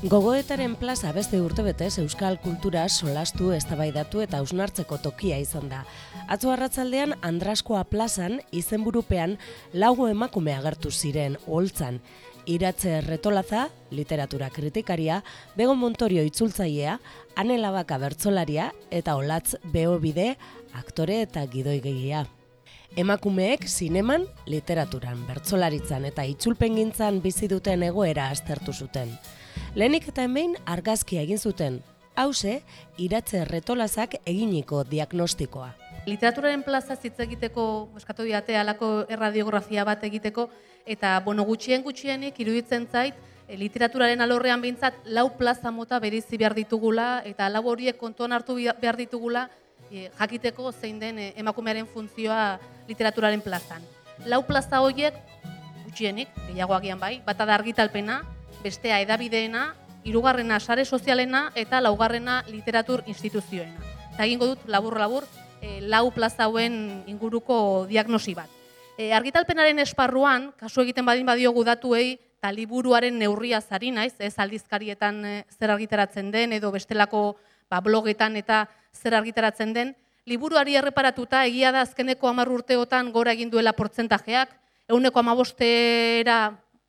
Gogoetaren plaza beste urtebetez euskal kultura solastu, eztabaidatu eta ausnartzeko tokia izan da. Atzo arratzaldean Andraskoa plazan izenburupean lago emakume agertu ziren holtzan. Iratze retolaza, literatura kritikaria, Bego Montorio itzultzailea, Ane Labaka bertsolaria eta Olatz Beobide, aktore eta gidoigegia. Emakumeek zineman, literaturan, bertsolaritzan eta itzulpengintzan bizi duten egoera aztertu zuten. Lehenik eta hemen argazkia egin zuten, hause iratze retolazak eginiko diagnostikoa. Literaturaren plaza hitz egiteko, eskatu diate alako erradiografia bat egiteko, eta bueno, gutxien gutxienik iruditzen zait, e, literaturaren alorrean behintzat lau plaza mota berizi behar ditugula, eta lau horiek kontuan hartu behar ditugula, e, jakiteko zein den e, emakumearen funtzioa literaturaren plazan. Lau plaza horiek, gutxienik, gehiagoagian bai, bata da argitalpena, bestea edabideena, hirugarrena sare sozialena eta laugarrena literatur instituzioena. Eta egingo dut labur-labur e, lau plaza hauen inguruko diagnosi bat. E, argitalpenaren esparruan, kasu egiten badin badiogu datuei, eta liburuaren neurria zari naiz, ez aldizkarietan e, zer argitaratzen den, edo bestelako ba, blogetan eta zer argitaratzen den, liburuari erreparatuta egia da azkeneko hamar urteotan gora egin duela portzentajeak, eguneko amabostera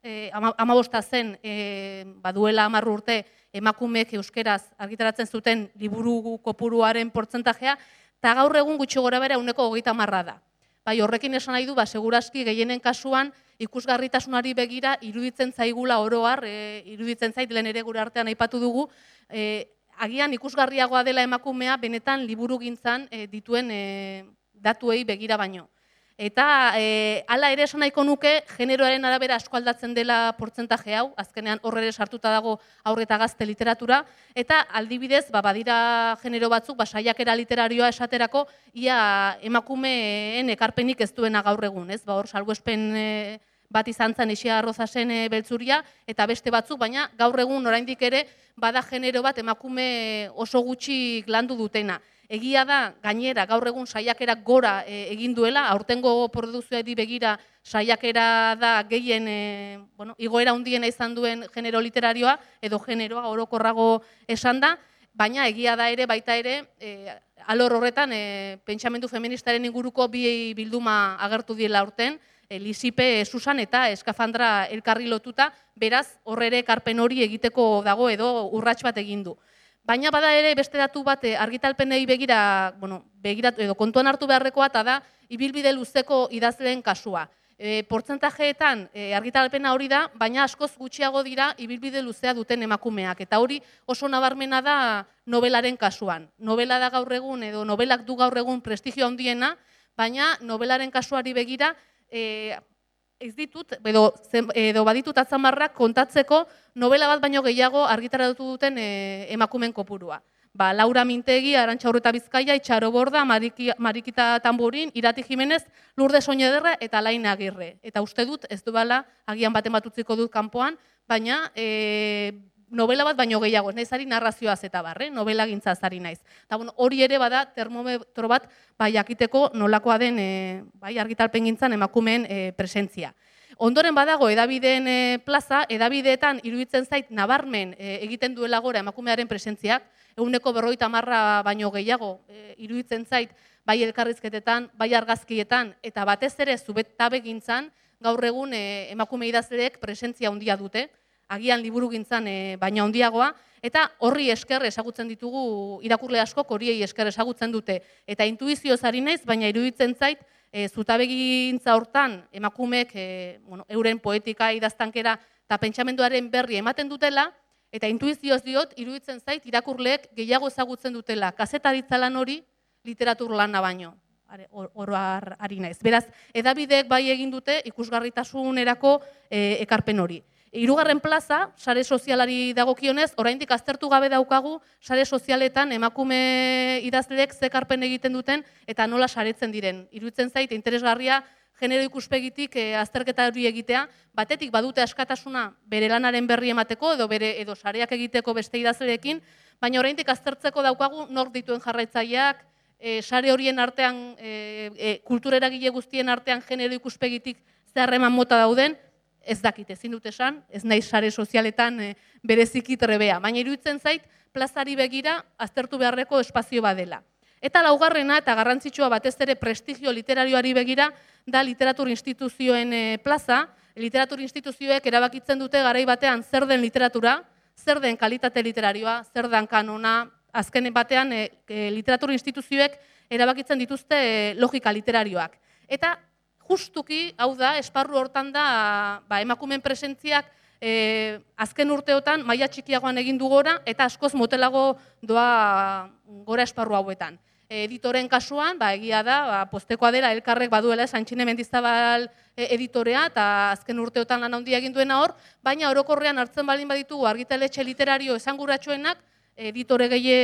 e, amabosta zen e, baduela amarru urte emakumeek euskeraz argitaratzen zuten liburu kopuruaren portzentajea, eta gaur egun gutxi gora bere uneko hogeita marra da. Bai, horrekin esan nahi du, ba, seguraski gehienen kasuan ikusgarritasunari begira iruditzen zaigula oroar, e, iruditzen zait lehen ere gure artean aipatu dugu, e, agian ikusgarriagoa dela emakumea benetan liburu gintzan e, dituen e, datuei begira baino. Eta e, hala ere esan nahiko nuke, generoaren arabera asko aldatzen dela portzentaje hau, azkenean horre ere sartuta dago aurre eta gazte literatura, eta aldibidez, ba, badira genero batzuk, ba, saiakera literarioa esaterako, ia emakumeen ekarpenik ez duena gaur egun, ez? Ba, hor, salbuespen e, bat izan zen isia arrozasen e, beltzuria, eta beste batzuk, baina gaur egun oraindik ere, bada genero bat emakume oso gutxi landu dutena. Egia da, gainera, gaur egun saiakera gora e, egin duela, aurtengo produzioa di begira saiakera da gehien e, bueno, igoera hundiena izan duen genero literarioa, edo generoa orokorrago esan da, baina egia da ere, baita ere, e, alor horretan, e, pentsamendu feministaren inguruko bi bilduma agertu diela aurten, e, Lisipe, Susan eta Eskafandra elkarri lotuta, beraz, horre karpen hori egiteko dago edo urrats bat egin du. Baina bada ere beste datu bat eh, argitalpenei begira, bueno, begiratu edo kontuan hartu beharrekoa eta da ibilbide luzeko idazleen kasua. E, portzentajeetan e, argitalpena hori da, baina askoz gutxiago dira ibilbide luzea duten emakumeak. Eta hori oso nabarmena da novelaren kasuan. Novela da gaur egun edo novelak du gaur egun prestigio handiena, baina novelaren kasuari begira e, ez ditut, edo, edo baditut atzamarrak kontatzeko novela bat baino gehiago argitaratu duten e, emakumen kopurua. Ba, Laura Mintegi, Arantxa Urreta Bizkaia, Itxaro Borda, Mariki, Marikita Tamburin, Irati Jimenez, Lurde Soñederra eta Lain Agirre. Eta uste dut, ez du bala, agian bat ematutziko dut kanpoan, baina e, novela bat baino gehiago, ez naiz ari narrazioaz eta barre, novela gintza zari naiz. Eta bueno, hori ere bada termometro bat bai jakiteko nolakoa den e, bai argitalpen gintzan emakumeen e, presentzia. Ondoren badago edabideen e, plaza, edabideetan iruditzen zait nabarmen e, egiten duela gora emakumearen presentziak, eguneko berroita marra baino gehiago e, iruditzen zait bai elkarrizketetan, bai argazkietan, eta batez ere zubetabe gintzan, gaur egun e, emakume idazleek presentzia handia dute, agian liburu gintzan e, baina handiagoa, eta horri esker esagutzen ditugu irakurle askok horiei esker esagutzen dute. Eta intuizio zari naiz, baina iruditzen zait, e, zutabegintza hortan emakumeek e, bueno, euren poetika idaztankera eta pentsamenduaren berri ematen dutela, eta intuizioz diot, iruditzen zait, irakurleek gehiago ezagutzen dutela, kazetaritza lan hori literatur lana baino oroar ari naiz. Beraz, edabideek bai egin dute ikusgarritasunerako e, ekarpen hori. Hirugarren plaza, sare sozialari dagokionez, oraindik aztertu gabe daukagu sare sozialetan emakume idazleek zekarpen egiten duten eta nola saretzen diren. Iruditzen zait interesgarria genero ikuspegitik e, azterketa hori egitea, batetik badute askatasuna bere lanaren berri emateko edo bere edo sareak egiteko beste idazleekin, baina oraindik aztertzeko daukagu nor dituen jarraitzaileak, e, sare horien artean, e, e, kultureragile guztien artean genero ikuspegitik zerreman mota dauden, ez dakit ezin dut esan, ez nahi sare sozialetan e, bereziki trebea, baina iruditzen zait plazari begira aztertu beharreko espazio badela. Eta laugarrena eta garrantzitsua batez ere prestigio literarioari begira da literatur instituzioen e, plaza. Literatur instituzioek erabakitzen dute garai batean zer den literatura, zer den kalitate literarioa, zer den kanona, azken batean e, literatur instituzioek erabakitzen dituzte logika literarioak. Eta justuki, hau da, esparru hortan da, ba, emakumen presentziak e, azken urteotan maila txikiagoan egin du gora eta askoz motelago doa gora esparru hauetan. E, editoren kasuan, ba, egia da, ba, postekoa dela elkarrek baduela Santxine Mendizabal e, editorea eta azken urteotan lan handia egin duena hor, baina orokorrean hartzen baldin baditu argitaletxe literario esanguratsuenak editore gehi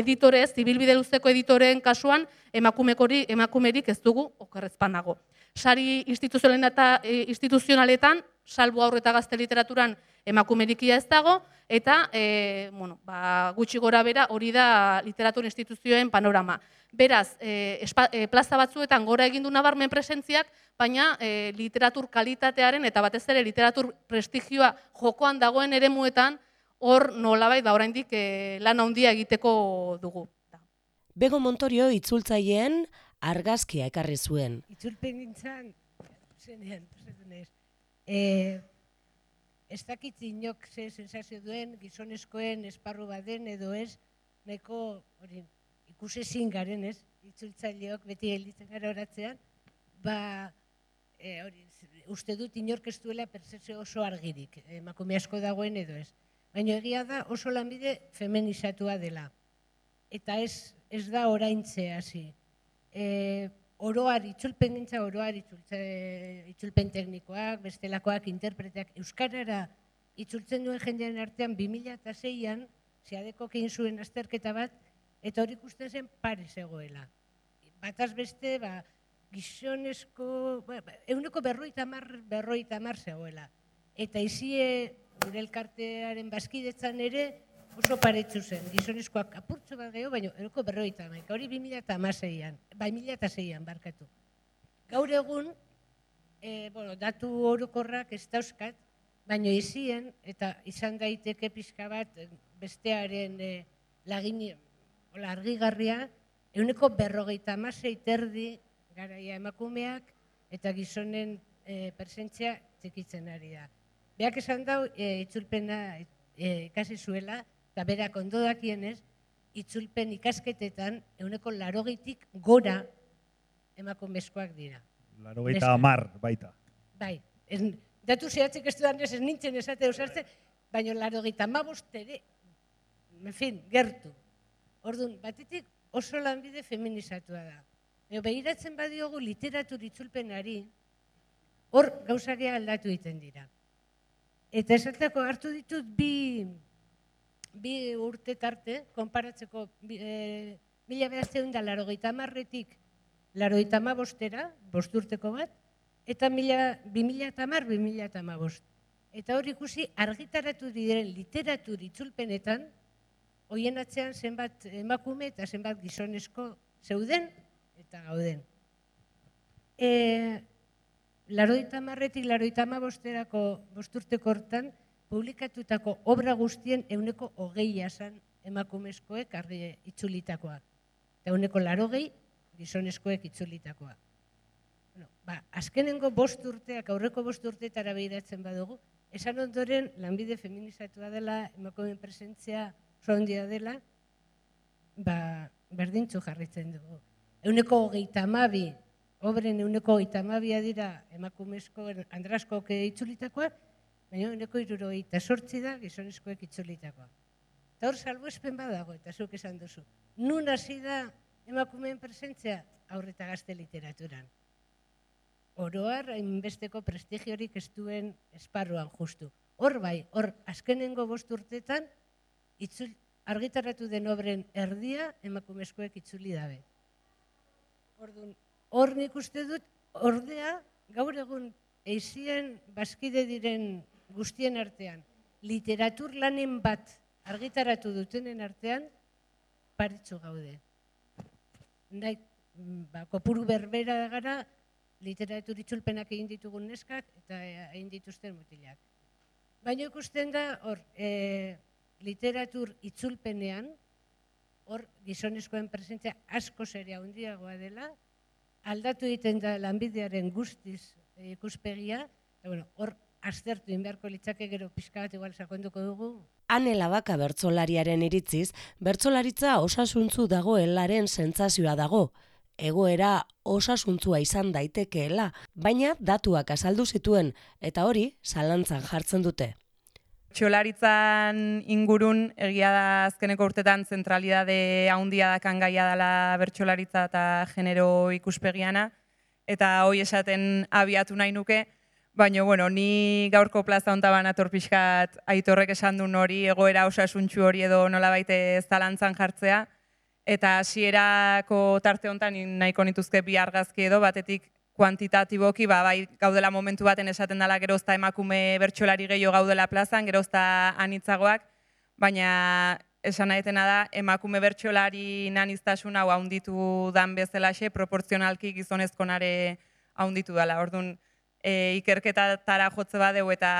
editore ez, zibilbide luzeko editoreen kasuan emakumerik ez dugu okerrezpanago sari instituzionaletan, eta, e, instituzionaletan, salbu aurre eta gazte literaturan emakumerikia ez dago, eta e, bueno, ba, gutxi gora bera hori da literatur instituzioen panorama. Beraz, e, e, plaza batzuetan gora egin du nabarmen presentziak, baina e, literatur kalitatearen eta batez ere literatur prestigioa jokoan dagoen ere muetan, hor nolabait da oraindik e, lan handia egiteko dugu. Bego Montorio itzultzaileen argazkia ekarri zuen. Itzulpen gintzen, zenean, ez, e, ez dakit inok ze sensazio duen, gizonezkoen esparru baden edo ez, neko hori, ikusezin garen ez, itzultzaileok beti helditzen gara horatzean, ba, e, hori, uste dut inork ez duela percepzio oso argirik, emakume asko dagoen edo ez. Baina egia da oso lanbide feminizatua dela. Eta ez, ez da oraintze hasi e, oroar, itzulpen gintza oroar itzulpen teknikoak, bestelakoak, interpreteak, Euskarara itzultzen duen jendean artean 2006an, zeadeko kein zuen azterketa bat, eta hori ikusten zen pare zegoela. Bataz beste, ba, gizonezko, ba, ba euneko berroita mar, berroita mar zegoela. Eta izie, gure elkartearen bazkidetzan ere, oso paretsu zen, gizonezkoak apurtzu bat gehiago, baina eroko berroita maik, hori 2006an, bai 2006an barkatu. Gaur egun, e, bueno, datu orokorrak ez dauzkat, baina izien, eta izan daiteke pixka bat bestearen e, lagin, ola, argigarria, euneko berrogeita amasei terdi garaia emakumeak eta gizonen e, presentzia txikitzen ari da. Beak esan dau, e, itzulpena e, kasi zuela, eta berak ondo dakienez, itzulpen ikasketetan euneko larogitik gora emakumezkoak dira. Larogeita amar, baita. Bai, ez, datu zehatzik ez dudan ez nintzen esate usartzen, baina larogeita amabost ere, en fin, gertu. Orduan, batetik oso lanbide feminizatua da. Eo, behiratzen badiogu literatur itzulpenari, hor gauzaria aldatu egiten dira. Eta esateko hartu ditut bi bi urte tarte, konparatzeko e, mila behazteun da laro gaita marretik laro gaita ma bostera, bost urteko bat, eta mila, bi mila eta mar, bi mila eta bost. Eta hori ikusi argitaratu diren literatur itzulpenetan, hoien atzean zenbat emakume eta zenbat gizonezko zeuden eta gauden. E, laro gaita marretik, laro gaita ma bosterako bosturteko hortan, publikatutako obra guztien euneko hogei jasan emakumezkoek argi itzulitakoa. Eta euneko laro gehi gizonezkoek itzulitakoa. Bueno, ba, azkenengo bost urteak, aurreko bost urteetara behiratzen badugu, esan ondoren lanbide feminizatua dela, emakumeen presentzia sondia dela, ba, berdintzu jarritzen dugu. Euneko hogeita amabi, obren euneko hogeita amabia dira emakumezko, andraskoak itzulitakoak, baina uneko iruro eta sortzi da gizonezkoek itzulitakoa. Eta hor salbo espen badago, eta zuk esan duzu. Nun hasi da emakumeen presentzia aurreta gazte literaturan. Oroar, hainbesteko prestigiorik ez duen esparruan justu. Hor bai, hor azkenengo bost urtetan, itzul, argitaratu den obren erdia emakumezkoek itzuli dabe. Orduan, hor nik uste dut, ordea, gaur egun eizien bazkide diren guztien artean, literatur lanen bat argitaratu dutenen artean, paritzu gaude. Nahi, ba, kopuru berbera gara, literatur itzulpenak egin ditugun neskak eta eh, egin dituzten mutilak. Baina ikusten da, hor, e, literatur itzulpenean, hor gizonezkoen presentzia asko seria handiagoa dela, aldatu egiten da lanbidearen guztiz eh, ikuspegia, eta bueno, hor aztertu inbeharko litzake gero pixka bat igual sakonduko dugu. Ane labaka bertsolariaren iritziz, bertsolaritza osasuntzu dagoelaren sentsazioa dago. Egoera osasuntzua izan daitekeela, baina datuak azaldu zituen eta hori zalantzan jartzen dute. Bertsolaritzan ingurun egia da azkeneko urtetan zentralidade handia dakan gaia dela bertsolaritza eta genero ikuspegiana. Eta hoi esaten abiatu nahi nuke, baina bueno, ni gaurko plaza hontaban ator pixkat aitorrek esan duen hori egoera osasuntxu hori edo nolabait zalantzan jartzea, eta hasierako tarte hontan nahiko nituzke bi argazki edo batetik kuantitatiboki ba, bai gaudela momentu baten esaten dela gerozta emakume bertsolari gehiago gaudela plazan, gerozta anitzagoak, baina esan nahetena da emakume bertsolari naniztasun hau haunditu dan bezalaxe, proportzionalki gizonezkonare haunditu dela. Orduan, e, ikerketatara jotze badeu eta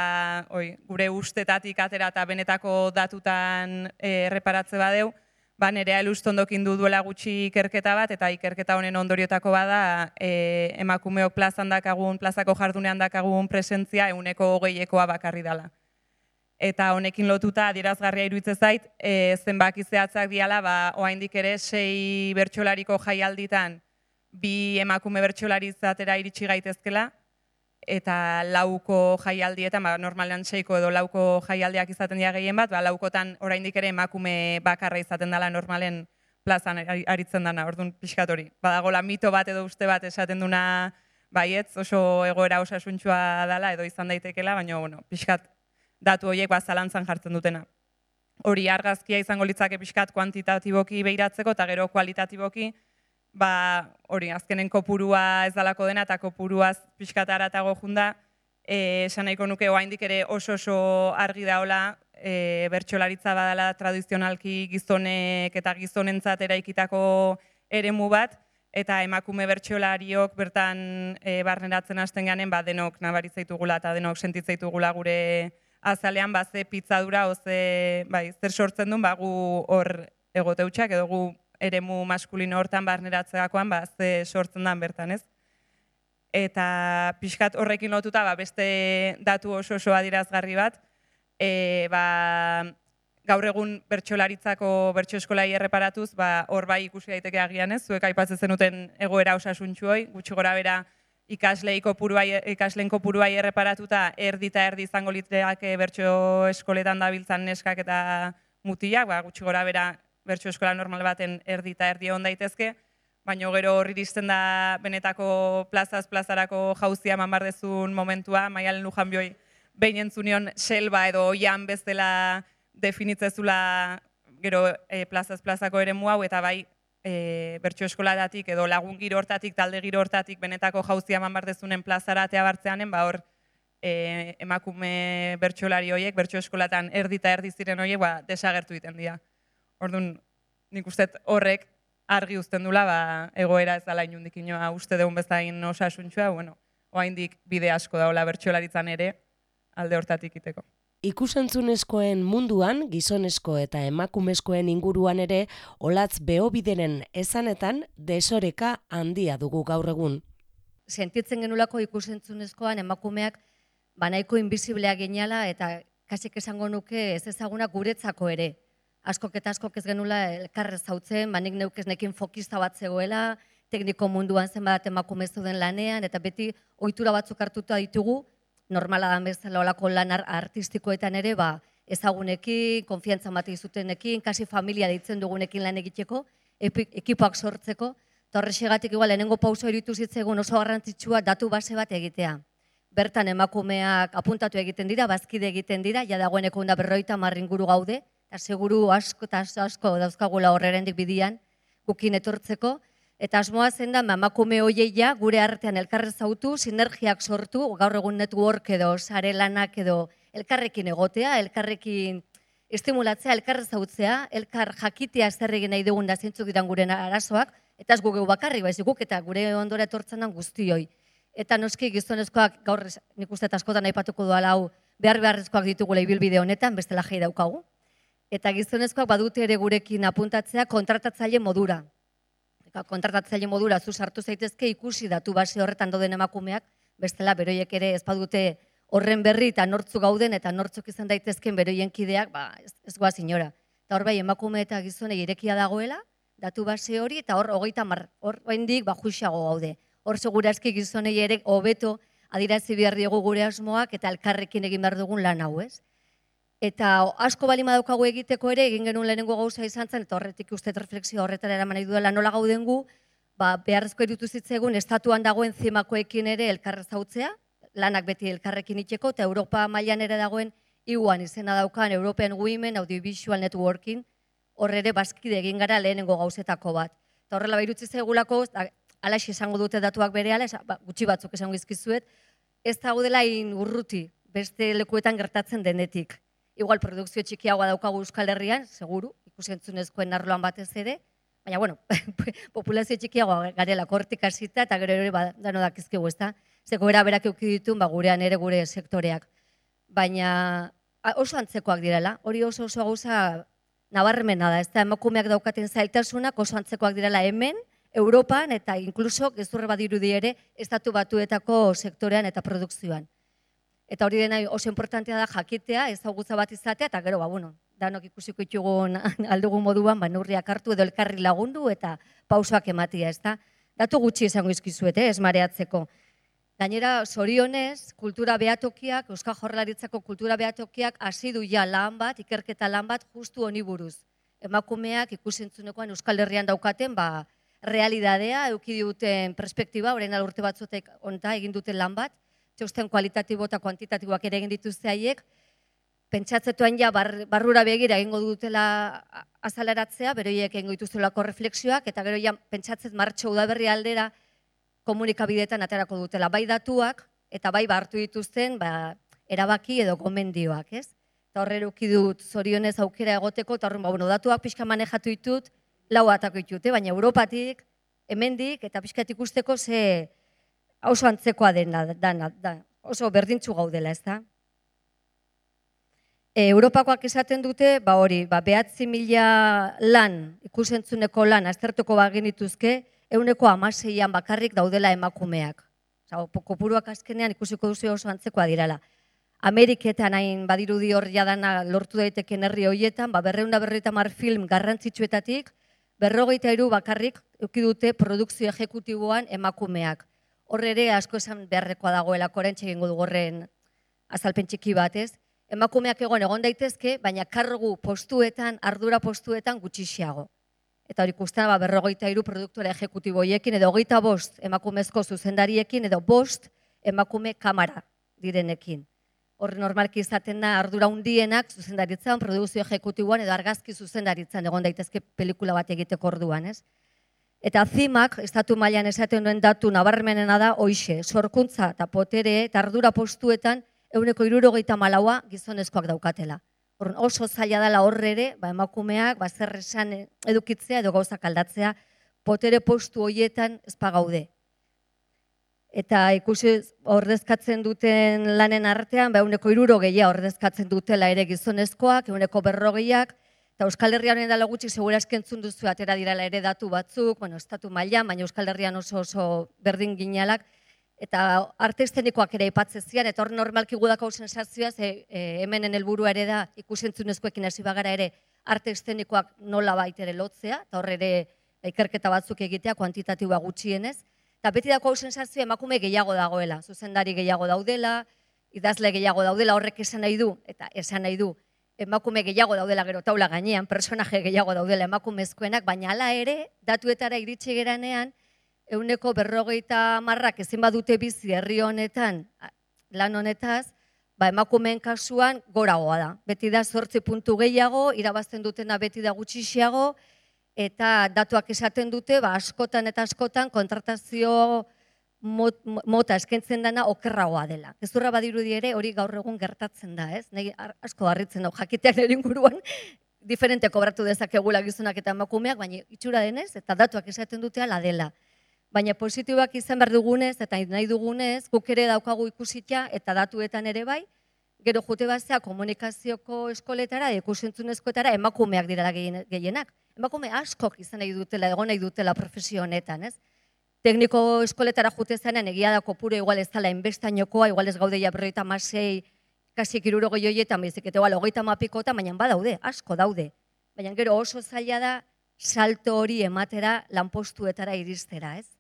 oi, gure ustetatik atera eta benetako datutan e, erreparatze badeu, ba, nerea elustondokin du duela gutxi ikerketa bat, eta ikerketa honen ondoriotako bada e, emakumeok plazan dakagun, plazako jardunean dakagun presentzia euneko hogeiekoa bakarri dela. Eta honekin lotuta adierazgarria iruditzen zait, e, zenbaki zehatzak diala, ba, oaindik ere sei bertsolariko jaialditan bi emakume bertsolari zatera iritsi gaitezkela, eta lauko jaialdietan, ba, normalean seiko edo lauko jaialdiak izaten dira gehien bat, ba, laukotan oraindik ere emakume bakarra izaten dela normalen plazan aritzen dana, orduan pixkat hori. Badagola mito bat edo uste bat esaten duna baietz, oso egoera osasuntxua dela edo izan daitekela, baina bueno, pixkat datu horiek ba, zalantzan jartzen dutena. Hori argazkia izango litzake pixkat kuantitatiboki behiratzeko eta gero kualitatiboki, ba, hori, azkenen kopurua ez dalako dena, eta kopuruaz pixkatara eta gojunda, e, esan nahiko nuke oaindik ere oso oso argi daola, e, bertxolaritza badala tradizionalki gizonek eta gizonentzat eraikitako eremu bat, eta emakume bertxolariok bertan e, barneratzen hasten ganen, ba, denok nabaritzaitugula eta denok sentitzaitugula gure azalean, ba, ze pitzadura, oze, bai, zer sortzen duen, ba, gu hor egoteutxak, edo gu eremu maskulino hortan barneratzeakoan ba ze sortzen dan bertan, ez? Eta pixkat horrekin lotuta ba, beste datu oso oso adirazgarri bat, e, ba, gaur egun bertsolaritzako bertso eskolai erreparatuz, ba, hor bai ikusi daiteke agian ez, zuek aipatzen zenuten egoera osasuntxu hoi, gutxi gora bera ikasleiko puruai, ikasleen kopuruai erreparatuta erdi eta erdi izango litreak bertso eskoletan dabiltzan neskak eta mutilak, ba, gutxi gora bera bertso eskola normal baten erdi eta erdi hon daitezke, baina gero horri iristen da benetako plazaz plazarako jauzia eman bardezun momentua, maialen lujan bioi behin entzunion selba edo oian bezala definitzezula gero e, plazaz plazako ere hau eta bai e, bertso eskoladatik edo lagun giro hortatik, talde giro hortatik benetako jauzia eman bardezunen plazara atea bartzeanen, ba hor e, emakume bertsolari horiek, bertso eskolatan erdi eta erdi ziren horiek, ba, desagertu iten dira. Orduan, nik uste horrek argi uzten dula, ba, egoera ez dala inundik inoa uste deun bezain osasuntxua, bueno, oaindik bide asko daula bertxolaritzan ere, alde hortatik iteko. Ikusentzunezkoen munduan, gizonezko eta emakumezkoen inguruan ere, olatz behobideren esanetan desoreka handia dugu gaur egun. Sentitzen genulako ikusentzunezkoan emakumeak banaiko inbiziblea geniala eta kasik esango nuke ez ezaguna guretzako ere askok eta askok ez genula elkarrez zautzen, banik neuk ez nekin fokista bat zegoela, tekniko munduan zenbat emakume den lanean, eta beti ohitura batzuk hartuta ditugu, normala da bezala olako lan artistikoetan ere, ba, ezagunekin, konfiantza bat izutenekin, kasi familia ditzen dugunekin lan egiteko, ekipoak sortzeko, eta horrexegatik igual lehenengo pauso eritu zitzegun oso garrantzitsua datu base bat egitea. Bertan emakumeak apuntatu egiten dira, bazkide egiten dira, ja dagoeneko da berroita marringuru gaude, eta seguru asko eta asko dauzkagula horrerendik bidian, gukin etortzeko, eta asmoa zen da, emakume hoieia gure artean elkarre zautu, sinergiak sortu, gaur egun network edo, sare lanak edo, elkarrekin egotea, elkarrekin estimulatzea, elkarre zautzea, elkar jakitea zer egin nahi dugun da zintzuk diran gure arazoak, eta ez gugeu bakarri, baizik guk eta gure ondora etortzen guztioi. Eta noski gizonezkoak gaur nik uste askotan aipatuko duala hau behar beharrezkoak ditugula ibilbide honetan, bestela jai daukagu. Eta gizonezkoak badute ere gurekin apuntatzea kontratatzaile modura. Eta kontratatzaile modura zu sartu zaitezke ikusi datu base horretan dauden emakumeak, bestela beroiek ere ez badute horren berri eta nortzu gauden eta nortzuk izan daitezken beroien kideak, ba, ez, ez goaz inora. Eta hor bai emakume eta gizonei irekia dagoela, datu base hori, eta hor hogeita mar, hor oraindik ba, juixago gaude. Hor segurazki gizonei ere hobeto adirazi behar diegu gure asmoak eta elkarrekin egin behar dugun lan hau, ez? Eta asko bali daukagu egiteko ere, egin genuen lehenengo gauza izan zen, eta horretik uste refleksio horretara eraman nahi duela nola gauden gu, ba, beharrezko erutu zitzegun, estatuan dagoen zimakoekin ere elkarrezautzea, lanak beti elkarrekin itxeko, eta Europa mailan ere dagoen iguan izena daukan European Women Audiovisual Networking, horre ere bazkide egin gara lehenengo gauzetako bat. Eta horrela behirutzi zaigulako, alaxi esango dute datuak bere ala, ba, gutxi batzuk esango izkizuet, ez daudela in urruti beste lekuetan gertatzen denetik. Igual produkzio txikiagoa daukagu Euskal Herrian, seguru, ikusentzunezkoen arloan batez ere, baina bueno, populazio txikiagoa garela kortik hasita eta gero ere ba, dano dakizkigu, ezta? Zeko era berak euki ditun, ba, gurean ere gure sektoreak. Baina oso antzekoak direla, hori oso oso gauza nabarmena da, ez da emakumeak daukaten zailtasunak oso antzekoak direla hemen, Europan eta inkluso gezurre badirudi ere estatu batuetako sektorean eta produkzioan. Eta hori dena oso importantea da jakitea, ezagutza bat izatea, eta gero, ba, bueno, danok ikusiko ditugun aldugun moduan, ba, neurriak hartu edo elkarri lagundu eta pausoak ematia, ez da? Datu gutxi esango izkizuet, eh, ez mareatzeko. Gainera, sorionez, kultura behatokiak, Euskal Jorlaritzako kultura behatokiak hasi du ja lan bat, ikerketa lan bat, justu honi buruz. Emakumeak ikusentzunekoan Euskal Herrian daukaten, ba, realidadea, eduki duten perspektiba, orain ala urte batzutek onta egin duten lan bat, txosten kualitatibo eta kuantitatiboak ere egin dituzte haiek, pentsatzetuan ja bar, barrura begira egingo dutela azaleratzea, beroiek egingo dituztelako refleksioak, eta gero ja pentsatzet martxo udaberri aldera komunikabideetan aterako dutela, bai datuak, eta bai hartu dituzten ba, erabaki edo gomendioak, ez? Eta horre dut zorionez aukera egoteko, eta horren, ba, bueno, datuak pixka manejatu ditut, lau atako ditute, baina Europatik, hemendik, eta pixkat ikusteko ze oso antzekoa dena, dana, da, oso berdintzu gaudela, ez da? E, Europakoak esaten dute, ba hori, ba, behatzi mila lan, ikusentzuneko lan, aztertuko bagin dituzke, euneko amaseian bakarrik daudela emakumeak. Osa, kopuruak azkenean ikusiko duzu oso antzekoa dirala. Ameriketan hain badirudi hor jadana lortu daiteken herri horietan, ba, berreunda berreita mar film garrantzitsuetatik, berrogeita hiru bakarrik dute produkzio ejekutiboan emakumeak. Horre ere asko esan beharrekoa dagoela, korentxe egingo dugu horren azalpen txiki bat, ez? Emakumeak egon egon daitezke, baina kargu postuetan, ardura postuetan gutxixiago. Eta hori ikusten ba, berrogeita hiru produktore ejekutiboiekin, edo hogeita bost emakumezko zuzendariekin, edo bost emakume kamara direnekin. Hor normalki izaten da ardura hundienak zuzendaritzan, produkzio ejekutiboan edo argazki zuzendaritzan egon daitezke pelikula bat egiteko orduan, ez? Eta zimak, estatu mailan esaten duen datu nabarmenena da, hoixe, sorkuntza eta potere eta ardura postuetan euneko irurogeita malaua gizonezkoak daukatela. Orrun oso zaila dela horre ere, ba, emakumeak, ba, zer esan edukitzea edo gauzak aldatzea, potere postu hoietan ezpa gaude. Eta ikusi ordezkatzen duten lanen artean, ba, euneko irurogeia ordezkatzen dutela ere gizonezkoak, euneko berrogeiak, eta Euskal Herrian honen dela gutxi segura eskentzun duzu atera direla ere datu batzuk, bueno, estatu mailan, baina Euskal Herrian oso oso berdin ginalak, eta arte estenikoak ere aipatzen zian, eta hor normalki gudako sensazioa, ze e, hemenen helburua ere da ikusentzunezkoekin hasi bagara ere arte estenikoak nola baitere lotzea, eta hor ere ikerketa batzuk egitea, kuantitatiboa gutxienez, eta beti dako hau sensazioa emakume gehiago dagoela, zuzendari gehiago daudela, idazle gehiago daudela, horrek esan nahi du, eta esan nahi du, emakume gehiago daudela gero taula gainean, personaje gehiago daudela emakumezkoenak, baina hala ere, datuetara iritsi geranean, euneko berrogeita marrak ezin badute bizi herri honetan lan honetaz, ba, emakumeen kasuan goragoa da. Beti da zortzi puntu gehiago, irabazten dutena beti da gutxixiago, eta datuak esaten dute, ba, askotan eta askotan kontratazio mot, mota eskentzen dana okerragoa dela. Gezurra badirudi ere hori gaur egun gertatzen da, ez? Nei asko harritzen dau jakiteak nire inguruan diferente kobratu dezakegula gizonak eta emakumeak, baina itxura denez eta datuak esaten dute ala dela. Baina positiboak izan behar dugunez eta nahi dugunez, guk ere daukagu ikusitza eta datuetan ere bai, gero jute bazea komunikazioko eskoletara, ikusentzunezkoetara emakumeak gehien- gehienak. Emakume askok izan nahi dutela, egon nahi dutela profesio honetan, ez? Tekniko eskoletara jute zenean egia da kopuro igual ez dela enbestainokoa, igual ez gaude ja berroita masei, kasi kiruro goioietan, bezik, eta igual hogeita mapikota, baina badaude, asko daude. Baina gero oso zaila da salto hori ematera lanpostuetara iristera, ez?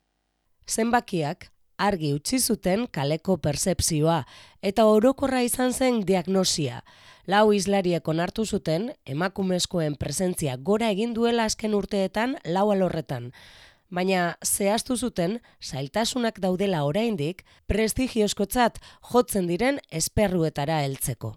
Zenbakiak argi utzi zuten kaleko percepzioa eta orokorra izan zen diagnosia. Lau islariek onartu zuten emakumezkoen presentzia gora egin duela azken urteetan lau alorretan. Baina zehaztu zuten zailtasunak daudela oraindik prestigiozkotzat jotzen diren esperruetara heltzeko.